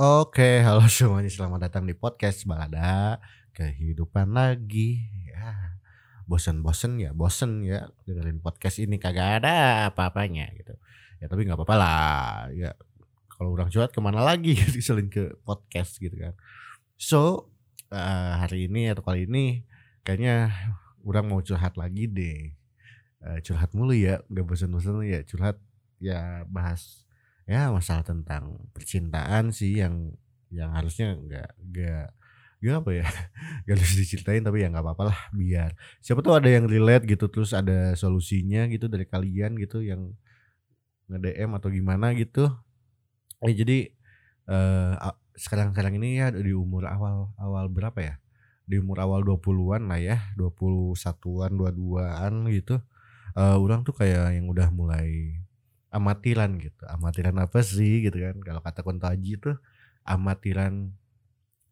Oke, halo semuanya, selamat datang di podcast Balada Kehidupan lagi. Ya, bosen-bosen ya, bosen ya dengerin podcast ini kagak ada apa-apanya gitu. Ya tapi nggak apa-apa lah. Ya kalau orang curhat ke mana lagi selain ke podcast gitu kan. So eh, hari ini atau kali ini kayaknya orang mau curhat lagi deh. Eh, curhat mulu ya, nggak bosen-bosen ya curhat ya bahas ya masalah tentang percintaan sih yang yang harusnya nggak nggak nggak apa ya nggak harus diceritain tapi ya nggak apa-apa lah biar siapa tuh ada yang relate gitu terus ada solusinya gitu dari kalian gitu yang nge DM atau gimana gitu. Eh jadi eh sekarang sekarang ini ya di umur awal awal berapa ya? Di umur awal 20-an lah ya 21-an 22-an gitu eh orang tuh kayak yang udah mulai amatiran gitu. Amatiran apa sih gitu kan? Kalau kata Kunto Aji itu amatiran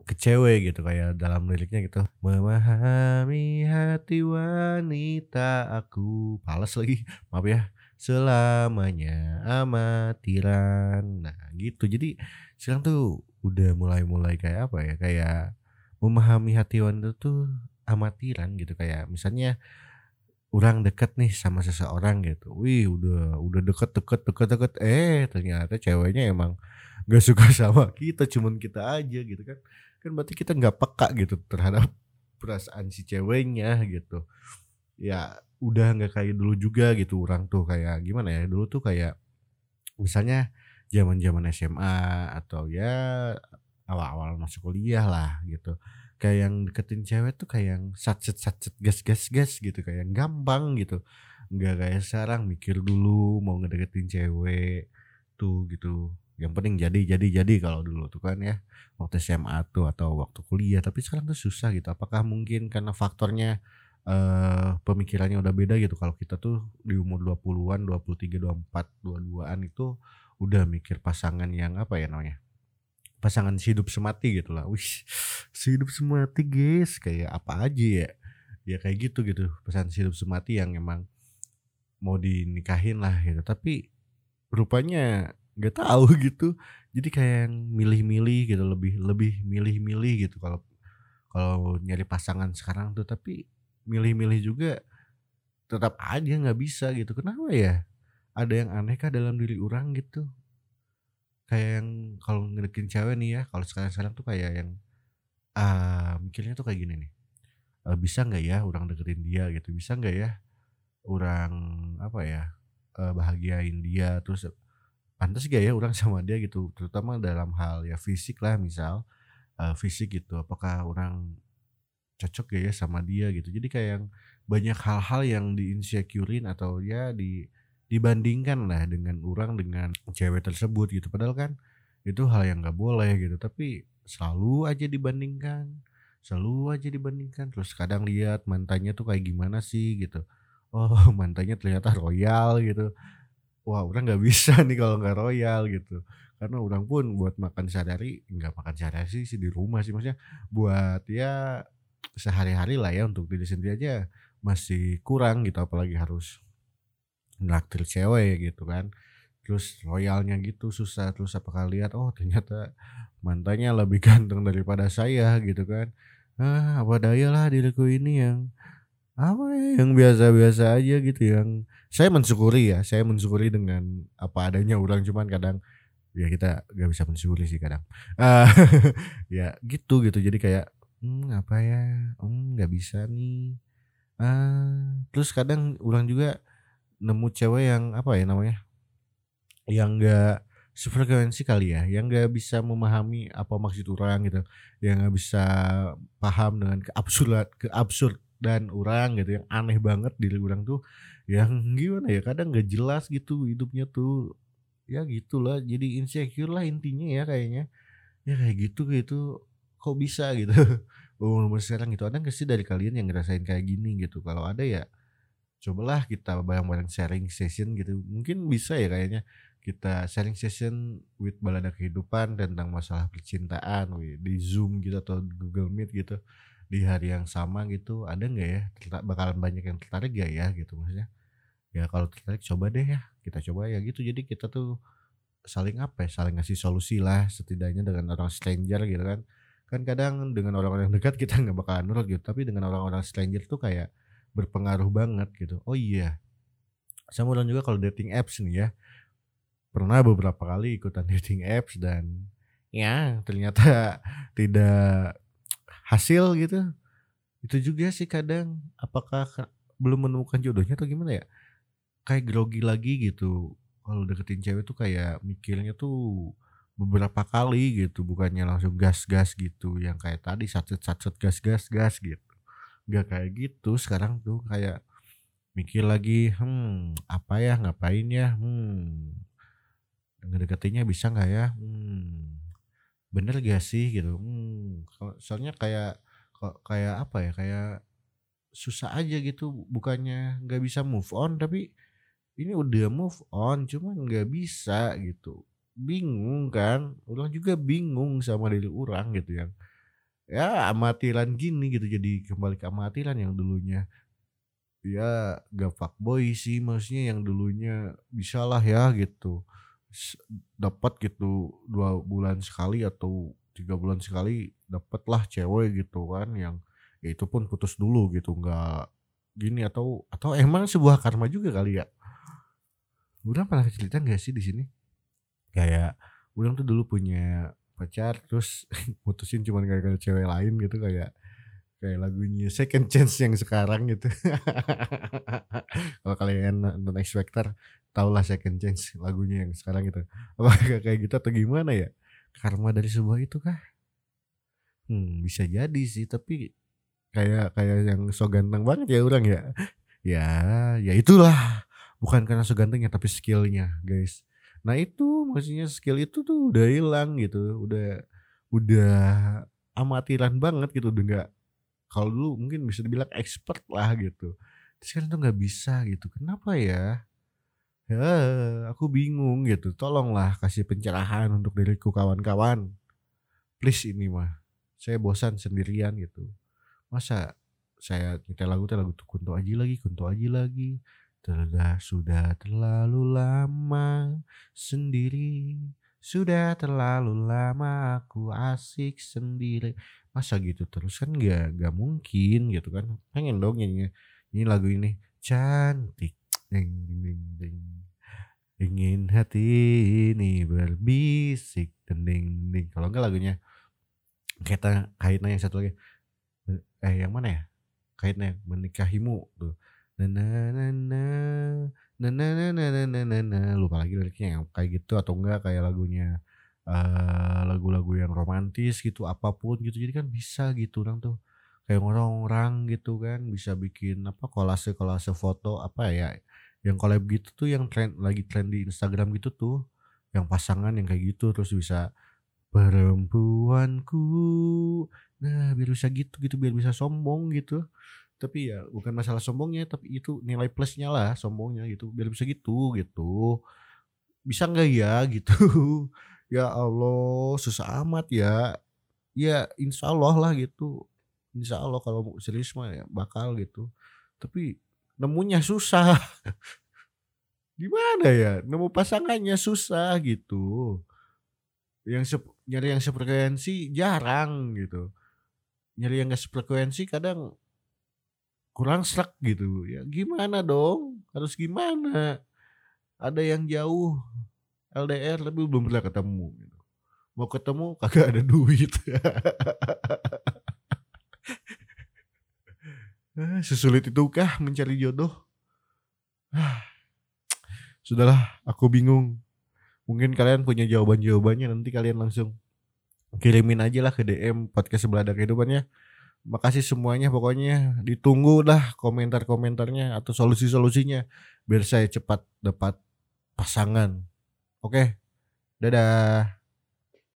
ke cewek gitu kayak dalam liriknya gitu. Memahami hati wanita aku. Pales lagi. Maaf ya. Selamanya amatiran. Nah, gitu. Jadi sekarang tuh udah mulai-mulai kayak apa ya? Kayak memahami hati wanita tuh amatiran gitu kayak misalnya orang deket nih sama seseorang gitu. Wih, udah udah deket deket deket deket. Eh, ternyata ceweknya emang gak suka sama kita, cuman kita aja gitu kan. Kan berarti kita nggak peka gitu terhadap perasaan si ceweknya gitu. Ya udah nggak kayak dulu juga gitu orang tuh kayak gimana ya dulu tuh kayak misalnya zaman zaman SMA atau ya masuk kuliah lah gitu. Kayak yang deketin cewek tuh kayak yang satset gas gas gas gitu kayak yang gampang gitu. Nggak kayak sekarang mikir dulu mau ngedeketin cewek tuh gitu. Yang penting jadi jadi jadi kalau dulu tuh kan ya waktu SMA tuh atau waktu kuliah. Tapi sekarang tuh susah gitu. Apakah mungkin karena faktornya eh pemikirannya udah beda gitu? Kalau kita tuh di umur 20-an 23 24 22-an itu udah mikir pasangan yang apa ya namanya pasangan hidup semati gitu lah. Wih, hidup semati guys, kayak apa aja ya? Ya kayak gitu gitu, pasangan hidup semati yang emang mau dinikahin lah gitu. Tapi rupanya nggak tahu gitu. Jadi kayak yang milih-milih gitu, lebih lebih milih-milih gitu kalau kalau nyari pasangan sekarang tuh. Tapi milih-milih juga tetap aja nggak bisa gitu. Kenapa ya? Ada yang aneh kah dalam diri orang gitu? Kayak yang kalau ngedeketin cewek nih ya, kalau sekarang-sekarang tuh kayak yang, ah, mikirnya tuh kayak gini nih, eee, bisa nggak ya orang deketin dia gitu, bisa nggak ya orang, apa ya, eee, bahagiain dia, terus pantas gak ya orang sama dia gitu, terutama dalam hal ya fisik lah misal, eee, fisik gitu, apakah orang cocok gak ya sama dia gitu. Jadi kayak yang banyak hal-hal yang di-insecure-in atau ya di dibandingkan lah dengan orang dengan cewek tersebut gitu. Padahal kan itu hal yang nggak boleh gitu, tapi selalu aja dibandingkan, selalu aja dibandingkan. Terus kadang lihat mantannya tuh kayak gimana sih gitu. Oh, mantannya ternyata royal gitu. Wah, orang nggak bisa nih kalau nggak royal gitu. Karena orang pun buat makan sehari-hari nggak makan sehari-hari sih di rumah sih maksudnya buat ya sehari-hari lah ya untuk diri sendiri aja masih kurang gitu apalagi harus Naktir cewek gitu kan. Terus loyalnya gitu susah, terus apakah lihat, oh ternyata mantannya lebih ganteng daripada saya gitu kan. Ah, apa daya lah diriku ini yang apa ya, yang biasa-biasa aja gitu yang saya mensyukuri ya, saya mensyukuri dengan apa adanya orang cuman kadang ya kita gak bisa mensyukuri sih kadang. Ah, ya gitu gitu jadi kayak hmm, apa ya, hmm, nggak bisa nih. Ah, terus kadang orang juga nemu cewek yang apa ya namanya, yang enggak sefrekuensi kali ya, yang enggak bisa memahami apa maksud orang gitu, yang nggak bisa paham dengan keabsurdan keabsurdan orang gitu, yang aneh banget diri orang tuh, yang gimana ya, kadang nggak jelas gitu hidupnya tuh, ya gitulah, jadi insecure lah intinya ya kayaknya. Ya kayak gitu gitu, kok bisa gitu, umur-umur sekarang gitu, ada nggak sih dari kalian yang ngerasain kayak gini gitu? Kalau ada ya cobalah kita bareng-bareng sharing session gitu. Mungkin bisa ya kayaknya kita sharing session with balada kehidupan tentang masalah percintaan di Zoom gitu atau Google Meet gitu di hari yang sama gitu. Ada nggak ya? Terta- Bakalan banyak yang tertarik gak ya gitu maksudnya? Ya kalau tertarik coba deh ya, kita coba ya gitu. Jadi kita tuh saling apa ya saling ngasih solusi lah setidaknya dengan orang stranger gitu kan kan kadang dengan orang-orang dekat kita nggak bakalan nurut gitu tapi dengan orang-orang stranger tuh kayak berpengaruh banget gitu. Oh iya saya mau bilang juga kalau dating apps nih ya pernah beberapa kali ikutan dating apps dan ya ternyata tidak hasil gitu. Itu juga sih kadang apakah belum menemukan jodohnya atau gimana ya? Kayak grogi lagi gitu. Kalau deketin cewek tuh kayak mikirnya tuh beberapa kali gitu bukannya langsung gas-gas gitu yang kayak tadi sacet-sacet gas-gas gas gitu nggak kayak gitu sekarang tuh kayak mikir lagi hmm apa ya ngapain ya? Hmm ngedeketinnya bisa nggak ya? Hmm bener gak sih? Gitu. Hmm soalnya kayak kok kayak apa ya kayak susah aja gitu bukannya nggak bisa move on tapi ini udah move on cuman nggak bisa gitu. Bingung kan? Orang juga bingung sama diri orang gitu yang ya amatiran gini gitu jadi kembali ke amatiran yang dulunya. Ya gak boy sih maksudnya yang dulunya bisa lah ya gitu. Dapat gitu dua bulan sekali atau tiga bulan sekali dapat lah cewek gitu kan yang ya itu pun putus dulu gitu nggak gini atau atau emang sebuah karma juga kali ya? Udah pernah cerita gak sih di sini? Kayak ulang tuh dulu punya pacar terus mutusin cuma gara-gara cewek lain gitu kayak kayak lagunya Second Chance yang sekarang gitu. Kalau kalian nonton X Factor, tau lah Second Chance lagunya yang sekarang gitu. Apakah kayak gitu atau gimana ya? Karma dari sebuah itu kah? Hmm, bisa jadi sih, tapi kayak kayak yang so ganteng banget ya orang ya. Ya, ya itulah. Bukan karena so gantengnya tapi skillnya, guys. Nah itu maksudnya skill itu tuh udah hilang gitu, udah udah amatiran banget gitu, udah nggak kalau dulu mungkin bisa dibilang expert lah gitu. Sekarang tuh nggak bisa gitu. Kenapa ya? Ya, aku bingung gitu. Tolonglah kasih pencerahan untuk diriku kawan-kawan. Please ini mah. Saya bosan sendirian gitu. Masa saya nyetel lagu lagu tuh kunto aja lagi, kunto aja lagi. Telah sudah terlalu lama sendiri Sudah terlalu lama aku asik sendiri. Masa gitu terus? Kan gak, gak mungkin gitu kan? Pengen dong nyanyi Ini lagu ini. Cantik. Ding, ding, ding, ding. Ingin hati ini berbisik. Ding, ding. Kalau enggak lagunya Kita kaitnya yang satu lagi. Eh yang mana ya? Kaitnya menikahimu tuh na na na na na na na na lupa lagi liriknya yang kayak gitu atau enggak kayak lagunya uh, lagu-lagu yang romantis gitu apa pun gitu jadi kan bisa gitu orang tuh kayak orang-orang gitu kan bisa bikin apa kolase kolase foto apa ya yang collab gitu tuh yang trend lagi trend di Instagram gitu tuh yang pasangan yang kayak gitu terus bisa perempuanku nah biar bisa gitu gitu biar bisa sombong gitu tapi ya bukan masalah sombongnya tapi itu nilai plusnya lah sombongnya gitu. Biar bisa gitu gitu. Bisa nggak ya gitu? Ya Allah susah amat ya. Ya insya Allah lah gitu. Insya Allah kalau serius mah ya bakal gitu. Tapi nemunya susah. Gimana ya? Nemu pasangannya susah gitu. Yang nyari yang sefrekuensi jarang gitu. Nyari yang gak sefrekuensi kadang kurang serak gitu. Ya gimana dong? Harus gimana? Ada yang jauh LDR tapi belum pernah ketemu gitu. mau ketemu kagak ada duit. Eh, sesulit itukah mencari jodoh? Sudahlah aku bingung. Mungkin kalian punya jawaban jawabannya nanti kalian langsung kirimin aja lah ke DM podcast sebelah ada kehidupannya makasih semuanya pokoknya ditunggu lah komentar-komentarnya atau solusi-solusinya biar saya cepat dapat pasangan. Oke. Dadah.